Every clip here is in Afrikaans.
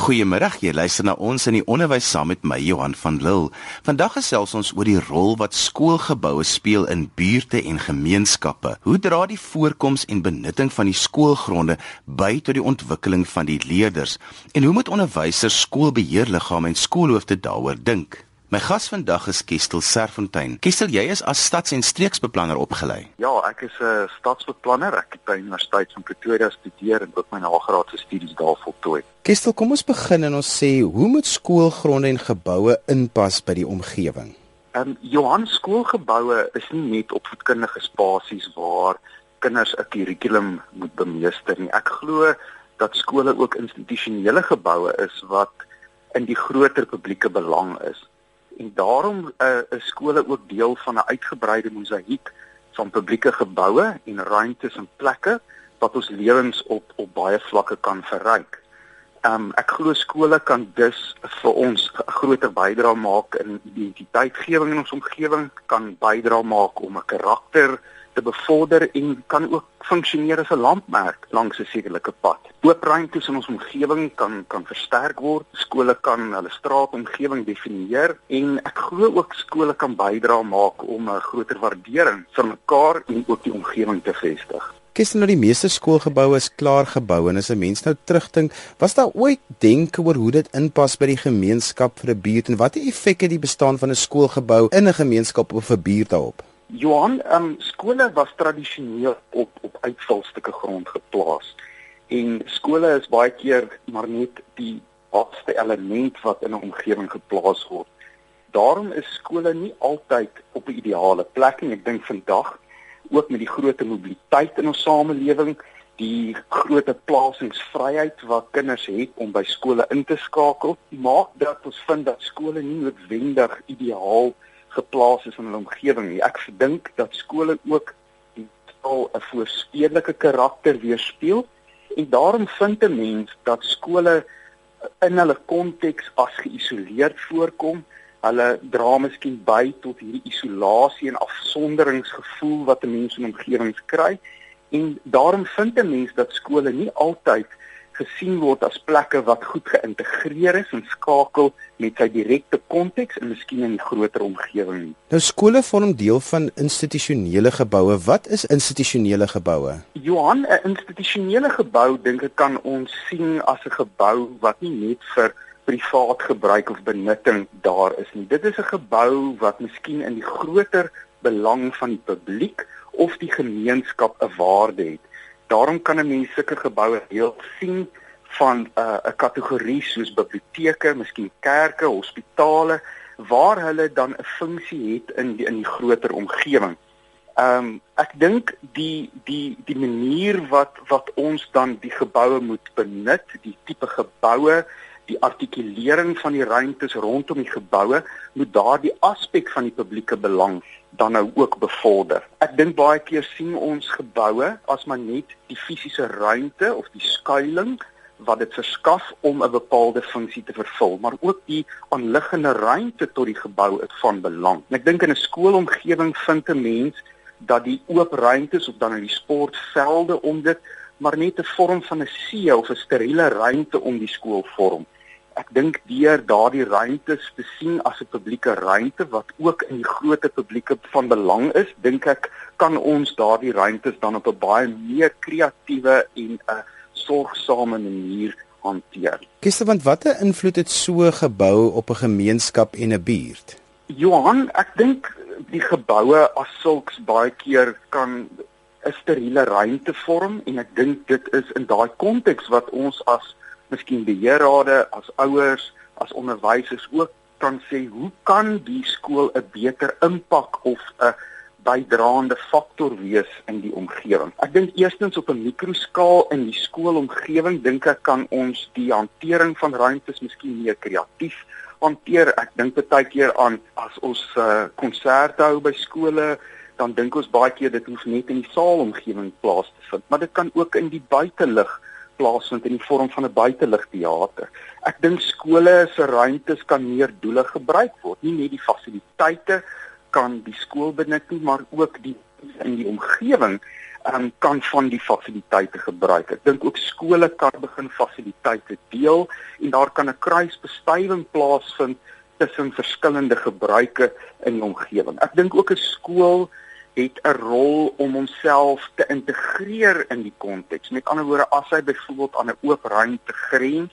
Goeiemôre, jy luister na ons in die onderwys saam met my Johan van Lille. Vandag gesels ons oor die rol wat skoolgeboue speel in buurte en gemeenskappe. Hoe dra die voorkoms en benutting van die skoolgronde by tot die ontwikkeling van die leerders? En hoe moet onderwysers, skoolbeheerliggame en skoolhoofde daaroor dink? My gas vandag is Kestel Serfontein. Kestel, jy is as stads- en streeksbeplanner opgelei. Ja, ek is 'n uh, stadsbeplanner. Ek het by Universiteit van Pretoria gestudeer en ook my nagraadse studies daar voltooi. Kestel, kom ons begin en ons sê, hoe moet skoolgronde en geboue inpas by die omgewing? Ehm um, Johan skoolgeboue is nie net opvoedkundige spasies waar kinders 'n kurrikulum moet bemeester nie. Ek glo dat skole ook institusionele geboue is wat in die groter publieke belang is en daarom uh, is skole ook deel van 'n uitgebreide mosaïek van publieke geboue en ruimtes en plekke wat ons lewens op op baie vlakke kan verryk. Um ek glo skole kan dus vir ons 'n groter bydrae maak in identiteitsgewing in ons omgewing, kan bydra maak om 'n karakter te bevorder en kan ook funksioneer as 'n landmerk langs 'n sekerlike pad. Oop ruimtes in ons omgewing kan kan versterk word. Skole kan hulle straatomgewing definieer en ek glo ook skole kan bydra maak om 'n groter waardering vir mekaar en ook die omgewing te vestig. Kies nou die meeste skoolgeboue is klaar gebou en as 'n mens nou terugdink, was daar ooit denke oor hoe dit inpas by die gemeenskap vir 'n buurt en watter effek het die bestaan van 'n skoolgebou in 'n gemeenskap of 'n buurt daarop? Johan, ehm um, skole was tradisioneel op op uitvalstukke grond geplaas. En skole is baie keer maar net die laaste element wat in 'n omgewing geplaas word. Daarom is skole nie altyd op 'n ideale plek nie. Ek dink vandag ook met die groot mobiliteit in ons samelewing, die groot plasingsvryheid wat kinders het om by skole in te skakel, maak dat ons vind dat skole nie noodwendig ideaal is geplaas is in hulle omgewing nie. Ek verdink dat skole ook die taal 'n voorstedelike karakter weerspieël en daarom vind 'n mens dat skole in hulle konteks as geïsoleerd voorkom. Hulle dra miskien by tot hierdie isolasie en afsonderingsgevoel wat 'n mens in omgewings kry en daarom vind 'n mens dat skole nie altyd gesien word as plekke wat goed geïntegreer is en skakel met sy direkte konteks en miskien in 'n groter omgewing. Nou skole vorm deel van institusionele geboue. Wat is institusionele geboue? Johan, 'n institusionele gebou dink ek kan ons sien as 'n gebou wat nie net vir privaat gebruik of benutting daar is nie. Dit is 'n gebou wat miskien in die groter belang van die publiek of die gemeenskap 'n waarde het. Daarom kan 'n mens sulke geboue heel sien van 'n uh, 'n kategorie soos biblioteke, miskien kerke, hospitale waar hulle dan 'n funksie het in die, in die groter omgewing. Ehm um, ek dink die die die manier wat wat ons dan die geboue moet benut, die tipe geboue, die artikulering van die ruimtes rondom die geboue moet daardie aspek van die publieke belang dan nou ook bevorder. Ek dink baie keer sien ons geboue as maar net die fisiese ruimte of die skuilings wat dit verskaf om 'n bepaalde funksie te vervul, maar ook die aanliggende ruimte tot die gebou is van belang. En ek dink in 'n skoolomgewing vind 'n mens dat die oop ruimtes of dan in die sportvelde om dit maar net 'n vorm van 'n see of 'n steriele ruimte om die skool vorm ek dink deur daardie ruimtes te sien as 'n publieke ruimte wat ook in die groot publieke van belang is, dink ek kan ons daardie ruimtes dan op 'n baie meer kreatiewe en 'n sorgsame manier hanteer. Gister want watter invloed het so 'n gebou op 'n gemeenskap en 'n buurt? Johan, ek dink die geboue as sulks baie keer kan 'n steriele ruimte vorm en ek dink dit is in daai konteks wat ons as miskien beheerrade as ouers, as onderwysers ook kan sê hoe kan die skool 'n beter impak of 'n bydraende faktor wees in die omgewing. Ek dink eerstens op 'n mikroskaal in die skoolomgewing dink ek kan ons die hantering van ruimtes miskien meer kreatief hanteer. Ek dink baie keer aan as ons uh, konserte hou by skole, dan dink ons baie keer dit hoef net in die saalomgewing plaas te vind, maar dit kan ook in die buitelug plaasvind in die vorm van 'n buiteligteater. Ek dink skole se ruimtes kan meer doele gebruik word, nie net die fasiliteite kan die skool benut nie, maar ook die in die omgewing um, kan van die fasiliteite gebruik. Ek dink ook skole kan begin fasiliteite deel en daar kan 'n kruisbestuiving plaasvind tussen verskillende gebruike in die omgewing. Ek dink ook 'n skool het 'n rol om homself te integreer in die konteks. Met ander woorde, as hy byvoorbeeld aan 'n oop ruimte grens,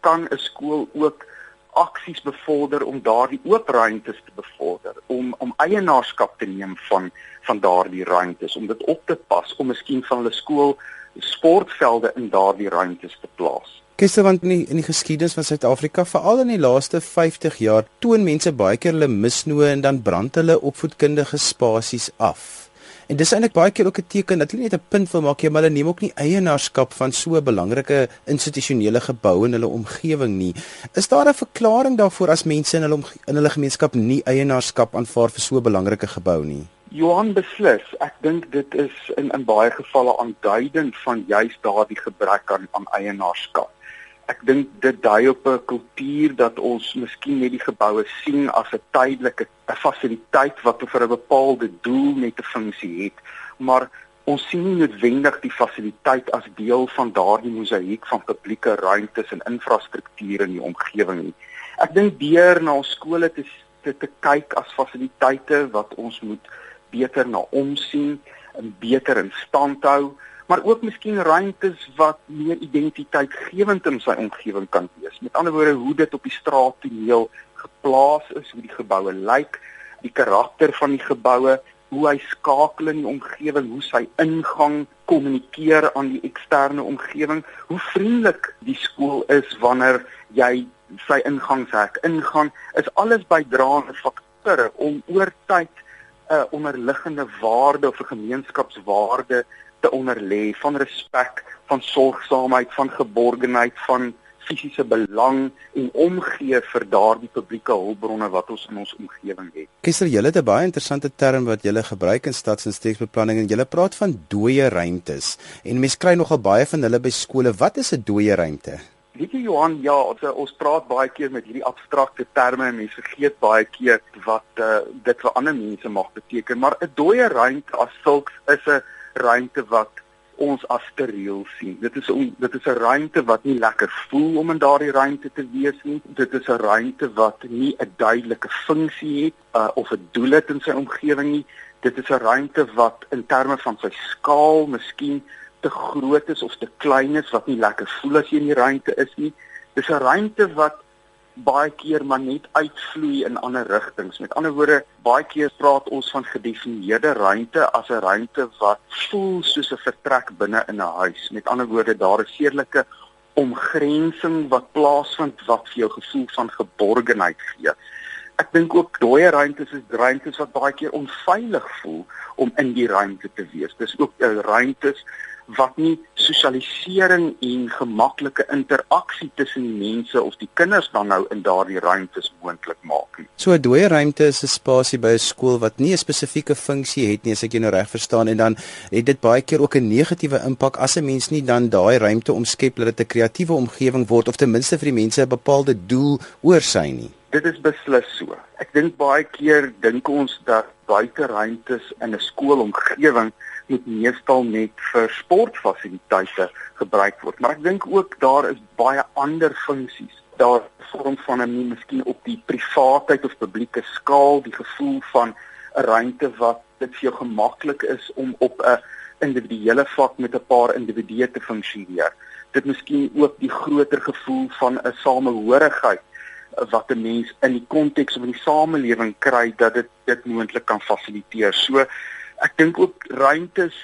kan 'n skool ook aksies bevorder om daardie oop ruimtes te bevorder, om om eienaarskap te neem van van daardie ruimtes, om dit op te pas, om miskien van hulle skool sportvelde in daardie ruimtes te plaas. Kester want in die, in die geskiedenis van Suid-Afrika, veral in die laaste 50 jaar, toon mense baie keer hulle misnoë en dan brand hulle opvoedkundige spasies af. En dis eintlik baie keer ook 'n teken dat hulle net 'n punt wil maak jy maar hulle neem ook nie eienaarskap van so 'n belangrike institusionele gebou in hulle omgewing nie. Is daar 'n verklaring daarvoor as mense in hulle in hulle gemeenskap nie eienaarskap aanvaar vir so 'n belangrike gebou nie? Johan beslis, ek dink dit is in in baie gevalle aanduidend van juis daardie gebrek aan aan eienaarskap ek dink dit dui op 'n kultuur dat ons miskien net die geboue sien as 'n tydelike 'n fasiliteit wat vir 'n bepaalde doel net 'n funksie het, maar ons sien nie noodwendig die fasiliteit as deel van daardie mosaïek van publieke ruimtes en infrastruktuur in die omgewing nie. Ek dink deur na ons skole te, te te kyk as fasiliteite wat ons moet beter na omsien en beter in stand hou maar ook miskien ruimtes wat meer identiteitgewend in sy omgewing kan wees. Met ander woorde, hoe dit op die straattoneel geplaas is, hoe die geboue lyk, die karakter van die geboue, hoe hy skakel in die omgewing, hoe sy ingang kommunikeer aan die eksterne omgewing, hoe vriendelik die skool is wanneer jy sy ingangshek ingaan, is alles bydraende faktore om oor tyd 'n uh, onderliggende waarde of 'n gemeenskapswaarde te onderlê van respek, van sorgsaamheid, van geborgenheid, van fisiese belang en omgee vir daardie publieke hulpbronne wat ons in ons omgewing het. Kessel, jy het 'n baie interessante term wat jy gebruik in stads- en streeksbeplanning en jy praat van dooie ruimtes. En mense kry nogal baie van hulle by skole. Wat is 'n dooie ruimte? Weet jy Johan, ja, ons, ons praat baie keer met hierdie abstrakte terme en mense vergeet baie keer wat uh, dit vir ander mense mag beteken, maar 'n dooie ruimte as sulks is 'n ruimte wat ons as steriel sien. Dit is om dit is 'n ruimte wat nie lekker voel om in daardie ruimte te wees nie. Dit is 'n ruimte wat nie 'n duidelike funksie het uh, of 'n doel het in sy omgewing nie. Dit is 'n ruimte wat in terme van sy skaal miskien te groot is of te klein is wat nie lekker voel as jy in die ruimte is nie. Dis 'n ruimte wat baie keer maar net uitvloei in ander rigtings. Met ander woorde, baie keer praat ons van gedefinieerde ruimte as 'n ruimte wat voel soos 'n vertrek binne in 'n huis. Met ander woorde, daar is sekerlike omgrensing wat plaasvind wat vir jou gevoel van geborgenheid gee. Ek dink ook dooie ruimtes is ruimtes wat baie keer onveilig voel om in die ruimte te wees. Dis ook 'n ruimtes wat nie sosialisering en gemaklike interaksie tussen die mense of die kinders dan nou in daardie ruimtes moontlik maak nie. So 'n dooie ruimte is 'n spasie by 'n skool wat nie 'n spesifieke funksie het nie, as ek jou nou reg verstaan en dan het dit baie keer ook 'n negatiewe impak as 'n mens nie dan daai ruimte omskep dat dit 'n kreatiewe omgewing word of ten minste vir die mense 'n bepaalde doel oor sy nie. Dit is beslis so. Ek dink baie keer dink ons dat buiteruimtes in 'n skoolomgewing moet meestal net vir sportfasiliteite gebruik word. Maar ek dink ook daar is baie ander funksies. Daar vorm van 'n miskien op die privaatheid of publieke skaal die gevoel van 'n ruimte wat dit vir jou gemaklik is om op 'n individuele vlak met 'n paar individue te funksioneer. Dit miskien ook die groter gevoel van 'n samehorigheid wat 'n mens in die konteks van die samelewing kry dat dit dit moontlik kan fasiliteer. So ek dink ook ruimtes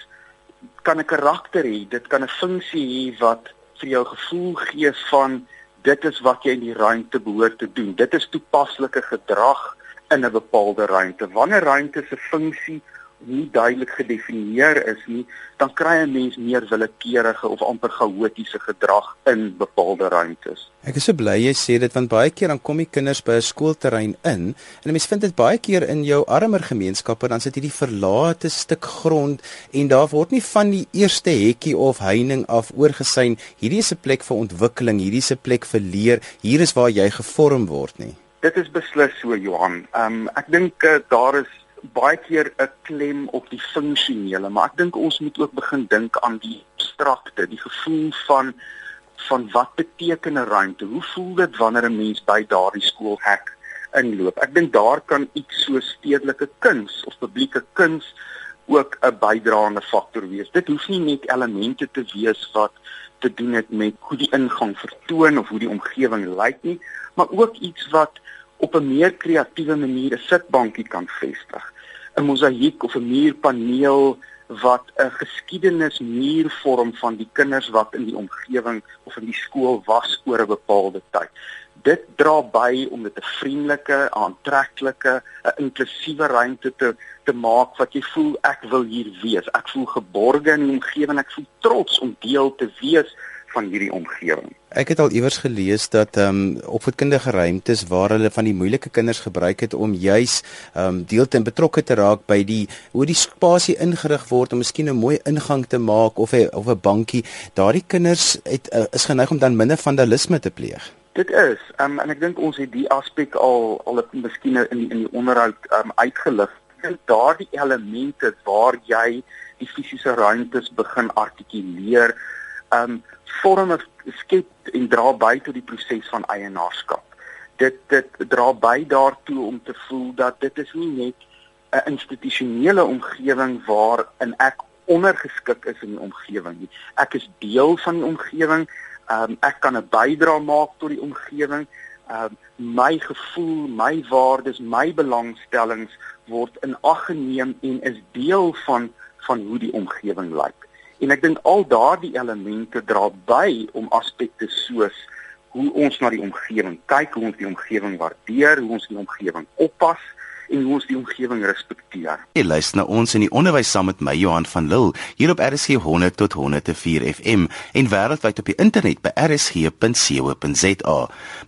kan 'n karakter hê. Dit kan 'n funksie hê wat vir jou gevoel gee van dit is wat jy in die ruimte behoort te doen. Dit is toepaslike gedrag in 'n bepaalde ruimte. Wanneer ruimte se funksie nie duidelik gedefinieer is nie, dan kry 'n mens meer willekeurige of amper chaotiese gedrag in bepaalde ruimtes. Ek is so bly jy sê dit want baie keer dan kom die kinders by 'n skoolterrein in en 'n mens vind dit baie keer in jou armer gemeenskappe dan sit hierdie verlate stuk grond en daar word nie van die eerste hekkie of heining af oorgesyn hierdie is 'n plek vir ontwikkeling, hierdie is 'n plek vir leer, hier is waar jy gevorm word nie. Dit is beslis so Johan. Ehm um, ek dink uh, daar is baie keer 'n klem op die funksionele, maar ek dink ons moet ook begin dink aan die abstrakte, die gevoel van van wat beteken 'n ruimte? Hoe voel dit wanneer 'n mens by daardie skoolhek inloop? Ek dink daar kan iets so stedelike kuns of publieke kuns ook 'n bydraende faktor wees. Dit hoef nie net elemente te wees wat te doen het met hoe die ingang vertoon of hoe die omgewing lyk nie, maar ook iets wat op 'n meer kreatiewe manier 'n sitbankie kan vestig. 'n Mosaïek of 'n muurpaneel wat 'n geskiedenis muur vorm van die kinders wat in die omgewing of in die skool was oor 'n bepaalde tyd. Dit dra by om dit 'n vriendelike, aantreklike, 'n inklusiewe ruimte te te maak wat jy voel ek wil hier wees. Ek voel geborge in die omgewing, ek voel trots om deel te wees van hierdie omgewing. Ek het al iewers gelees dat ehm um, opvoedkundige ruimtes waar hulle van die moeilike kinders gebruik het om juis ehm um, deel te betrokke te raak by die hoe die spasie ingerig word om miskien 'n mooi ingang te maak of 'n of 'n bankie. Daardie kinders het uh, is geneig om dan minder vandalisme te pleeg. Dit is, um, en ek dink ons het die aspek al al het miskien in die, in die onderhoud um, uitgelig. En daardie elemente waar jy die fisiese ruimtes begin artikuleer, um vorm skep en dra by tot die proses van eienaarskap. Dit dit dra by daartoe om te voel dat dit is nie net 'n institusionele omgewing waarin ek ondergeskik is in die omgewing nie. Ek is deel van die omgewing. Um ek kan 'n bydrae maak tot die omgewing. Um my gevoel, my waardes, my belangstellings word in ag geneem en is deel van van hoe die omgewing lyk. En ek dink al daardie elemente dra by om aspekte soos hoe ons na die omgewing kyk, hoe ons die omgewing waardeer, hoe ons die omgewing oppas, en hoe ons die omgewing respekteer. Jy luister na ons in die onderwys saam met my Johan van Lille hier op RSG 100 tot 104 FM en wêreldwyd op die internet by rsg.co.za.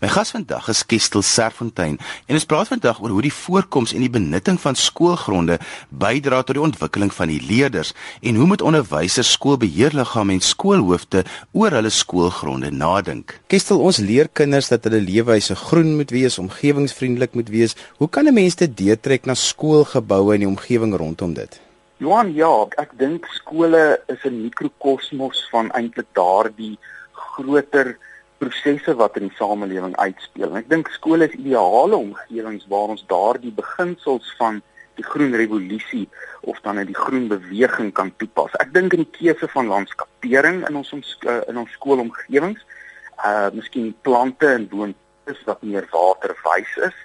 My gas vandag is Kestel Serfontein en ons praat vandag oor hoe die voorkoms en die benutting van skoolgronde bydra tot die ontwikkeling van die leerders en hoe moet onderwysers, skoolbeheerliggame en skoolhoofde oor hulle skoolgronde nadink. Kestel, ons leer kinders dat hulle leefwyse groen moet wees, omgewingsvriendelik moet wees. Hoe kan 'n mens dit deurtrek na skoolgeboue en die omgewing rondom dit? Johan, ja, ek dink skole is 'n mikrokosmos van eintlik daardie groter prosesse wat in die samelewing uitspeel. En ek dink skole is ideale omgewings waar ons daardie beginsels van die groen revolusie of dan net die groen beweging kan toepas. Ek dink in die keuse van landskapering in ons eh, in ons skoolomgewings, uh miskien plante en boontjies wat meer waterwys is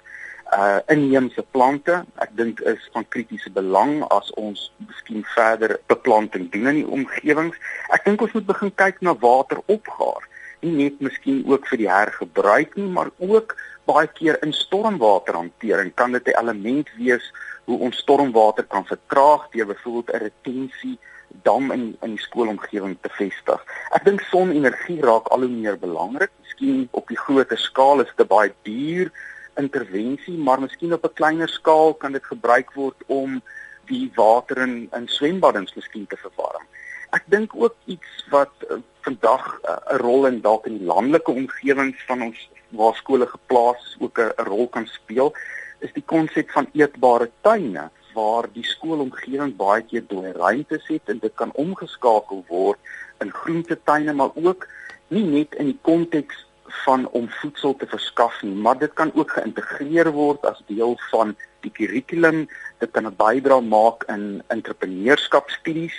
uh inheemse plante ek dink is van kritiese belang as ons miskien verder beplanting doen in die omgewings ek dink ons moet begin kyk na wateropgaar nie net miskien ook vir die hergebruik nie maar ook baie keer in stormwaterhantering kan dit 'n element wees hoe ons stormwater kan vertraag deur byvoorbeeld 'n retensie dam in in die skoolomgewing te vestig. Ek dink sonenergie raak al hoe meer belangrik. Miskien op die groter skaal is dit baie duur intervensie, maar miskien op 'n kleiner skaal kan dit gebruik word om die water in in swembaddens miskien te verwarm. Ek dink ook iets wat uh, vandag eh, 'n uh, rol in dalk in die landelike omgewings van ons waar skole geplaas is ook 'n rol kan speel, is die konsep van eetbare tuine waar die skoolomgewing baie keer dooie ruimtes het en dit kan omgeskakel word in groentetuine maar ook nie net in die konteks van om voedsel te verskaf nie, maar dit kan ook geïntegreer word as deel van die kurrikulum. Dit kan 'n bydrae maak in entrepreneurskapstudies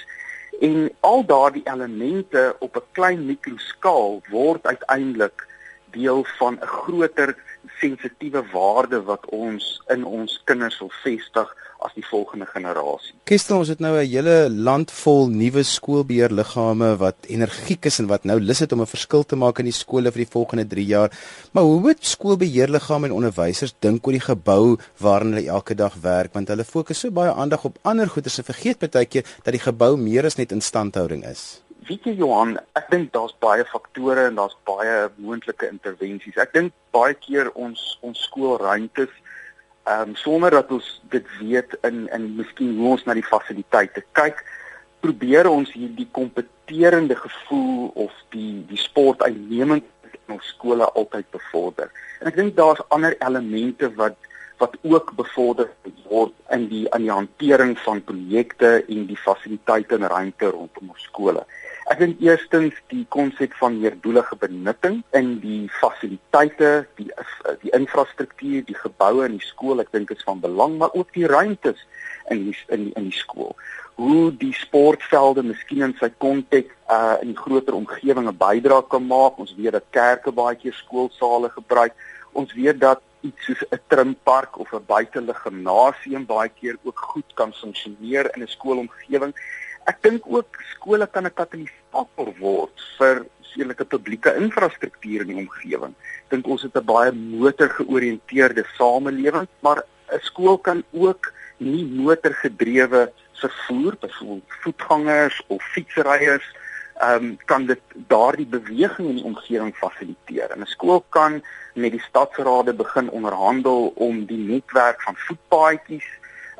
en al daardie elemente op 'n klein mikroskaal word uiteindelik deel van 'n groter sensitiewe waarde wat ons in ons kinders wil vestig as die volgende generasie. Kestel, ons het nou 'n hele land vol nuwe skoolbeheerliggame wat energiek is en wat nou lus het om 'n verskil te maak in die skole vir die volgende 3 jaar. Maar hoe moet skoolbeheerliggame en onderwysers dink oor die gebou waarin hulle elke dag werk want hulle fokus so baie aandag op ander goeie se vergeet baie keer dat die gebou meer as net instandhouding is. Weet jy Johan, ek dink daar's baie faktore en daar's baie moontlike intervensies. Ek dink baie keer ons ons skoolruimtes ehm um, sonder dat ons dit weet in in miskien hoe ons na die fasiliteite kyk, probeer ons hierdie kompeterende gevoel of die die sport uitnemend in ons skole altyd bevorder. En ek dink daar's ander elemente wat wat ook bevorder word in die aan die hantering van projekte en die fasiliteite en ruimte rondom ons skole. Ek dink eerstens die konsep van meerdoelige benutting in die fasiliteite, die die infrastruktuur, die geboue in die skool, ek dink is van belang, maar ook die ruimtes in die, in die, in die skool hoe die sportvelde miskien in sy konteks uh in groter omgewinge bydra kan maak. Ons weet dat kerke baie keer skoolsale gebruik. Ons weet dat iets soos 'n trimpark of 'n buitelug gimnasium baie keer ook goed kan funksioneer in 'n skoolomgewing. Ek dink ook skole kan 'n katalisator word vir seelike publieke infrastruktuur in die omgewing. Ek dink ons het 'n baie motorgeoriënteerde samelewing, maar 'n skool kan ook nie motorgedrewe vervoer, byvoorbeeld voetgangers of fietsryers, ehm um, kan dit daardie beweging in die omgewing fasiliteer. En 'n skool kan met die stadsrade begin onderhandel om die netwerk van voetpaadjies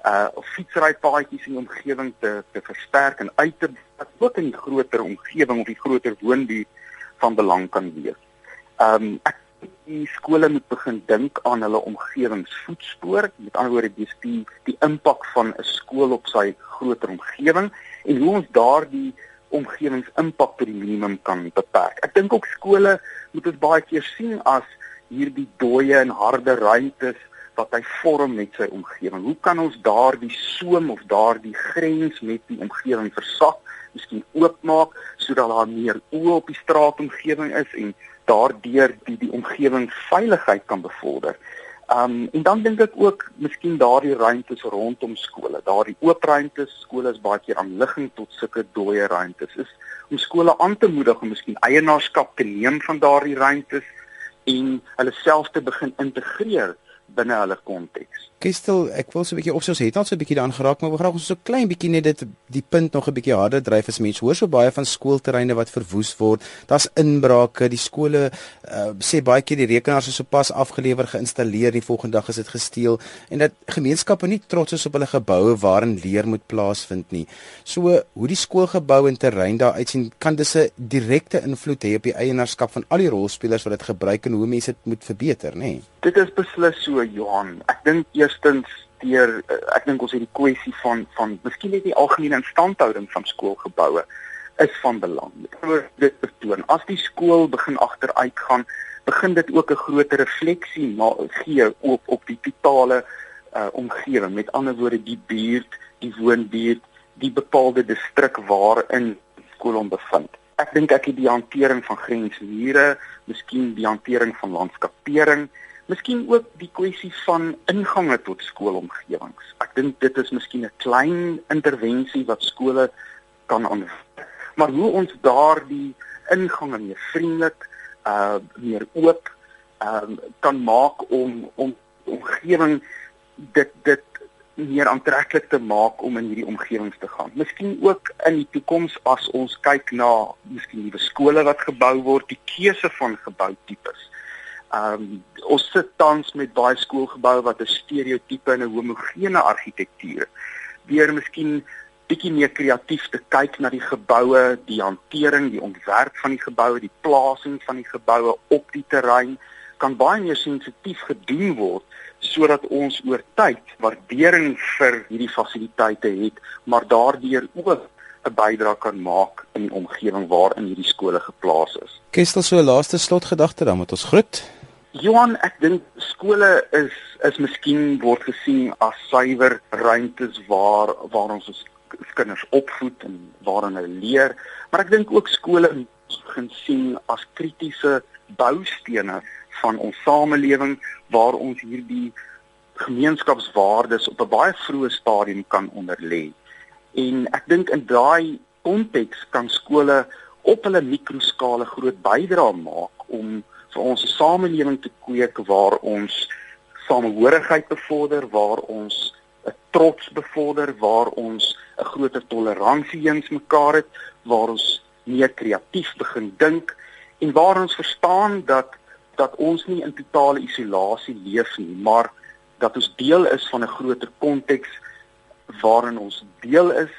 uh fietsrypaadjies in die omgewing te te versterk en uit te wat ook in die groter omgewing of die groter woonbuurt van belang kan wees. Um, ek die skole moet begin dink aan hulle omgewingsvoetspoor, met ander woorde dis die die impak van 'n skool op sy groter omgewing en hoe ons daardie omgewingsimpak tot die minimum kan beperk. Ek dink ook skole moet ons baie keer sien as hierdie dooie en harde ruimtes wat hy vorm met sy omgewing. Hoe kan ons daardie soem of daardie grens met die omgewing versak, miskien oopmaak sodat daar meer oë op die straatomgewing is en daardeur die die omgewing veiligheid kan bevorder. Um en dan dink ek ook miskien daardie ruimtes rondom skole, daardie oop ruimtes, skole is baie keer aan ligging tot sulke dooie ruimtes. Is om skole aan te moedig om miskien eienaarskap te neem van daardie ruimtes en hulle self te begin integreer binne hulle konteks. Kistel, ek wil so 'n bietjie op soos het al so 'n bietjie daan geraak, maar ek wil graag ons so klein bietjie net dit die punt nog 'n bietjie harder dryf as mense hoor so baie van skoolterreine wat verwoes word. Daar's inbrake, die skole uh, sê baie keer die rekenaars is sopas afgelewer geïnstalleer, die volgende dag is dit gesteel en dat gemeenskappe nie trots is op hulle geboue waarin leer moet plaasvind nie. So hoe die skoolgebou en terrein daar uitsien, kan dis 'n direkte invloed hê op die eienaarskap van al die rolspelers wat dit gebruik en hoe mense dit moet verbeter, nê? Nee? Dit is beslis so Johan. Ek dink eerstens deur eh, ek dink ons het die kwessie van van miskien net die algemene instandhouding van skoolgeboue is van belang. Dit betoon as die skool begin agteruit gaan, begin dit ook 'n groter refleksie gee op op die totale uh, omgewing. Met ander woorde die buurt, die woonbuurt, die bepaalde distrik waarin skool hom bevind. Ek dink ek het die hantering van grensmure, miskien die hantering van landskapering Miskien ook die kwessie van ingange tot skoolomgewings. Ek dink dit is miskien 'n klein intervensie wat skole kan aanwend. Maar hoe ons daardie ingange meer vriendelik, uh meer oop, ehm uh, kan maak om om omgewing dit dit meer aantreklik te maak om in hierdie omgewings te gaan. Miskien ook in die toekoms as ons kyk na miskien nuwe skole wat gebou word, die keuse van geboutipes. Ehm um, ons sit tans met baie skoolgeboue wat 'n stereotipe en 'n homogene argitektuur. Deur miskien bietjie meer kreatief te kyk na die geboue, die hantering, die ontwerp van die geboue, die plasing van die geboue op die terrein kan baie meer sensitief gedoen word sodat ons oor tyd waardering vir hierdie fasiliteite het, maar daardeur ook 'n bydrae kan maak in die omgewing waarin hierdie skole geplaas is. Kestel so 'n laaste slotgedagte dan met ons groet. Johan, ek dink skole is is miskien word gesien as suiwer ruimtes waar waar ons ons kinders opvoed en waarin hulle leer, maar ek dink ook skole begin sien as kritiese boustene van ons samelewing waar ons hierdie gemeenskapswaardes op 'n baie vroeë stadium kan onderlê. En ek dink in daai konteks kan skole op hulle mikroskale groot bydrae maak om vir ons 'n samelewing te kweek waar ons samehorigheid bevorder, waar ons 'n trots bevorder, waar ons 'n groter toleransie eens mekaar het, waar ons meer kreatief begin dink en waar ons verstaan dat dat ons nie in totale isolasie leef nie, maar dat ons deel is van 'n groter konteks waarin ons deel is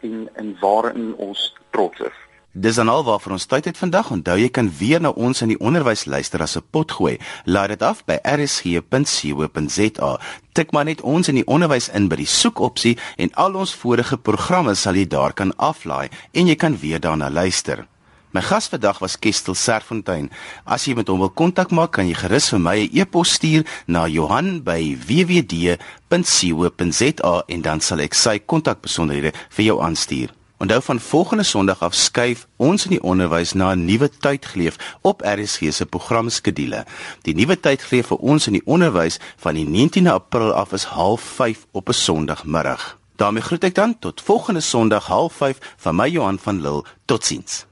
en en waarin ons trots is. Dis dan al waarvoor ons tyd het vandag. Onthou jy kan weer na ons in die onderwys luister as 'n pot gooi. Laai dit af by rsg.co.za. Tik maar net ons in die onderwys in by die soekopsie en al ons vorige programme sal jy daar kan aflaai en jy kan weer daarna luister. My gas vandag was Kestel Serfontein. As jy met hom wil kontak maak, kan jy gerus vir my 'n e e-pos stuur na Johan@wwd.co.za en dan sal ek sy kontakbesonderhede vir jou aanstuur. Onthou van volgende Sondag af skuif ons in die onderwys na 'n nuwe tyd geleef op RSG se programskedule. Die nuwe tyd geleef vir ons in die onderwys van die 19de April af is 05:30 op 'n Sondagmiddag. daarmee groet ek dan tot volgende Sondag 05:30 van my Johan van Lille. Totsiens.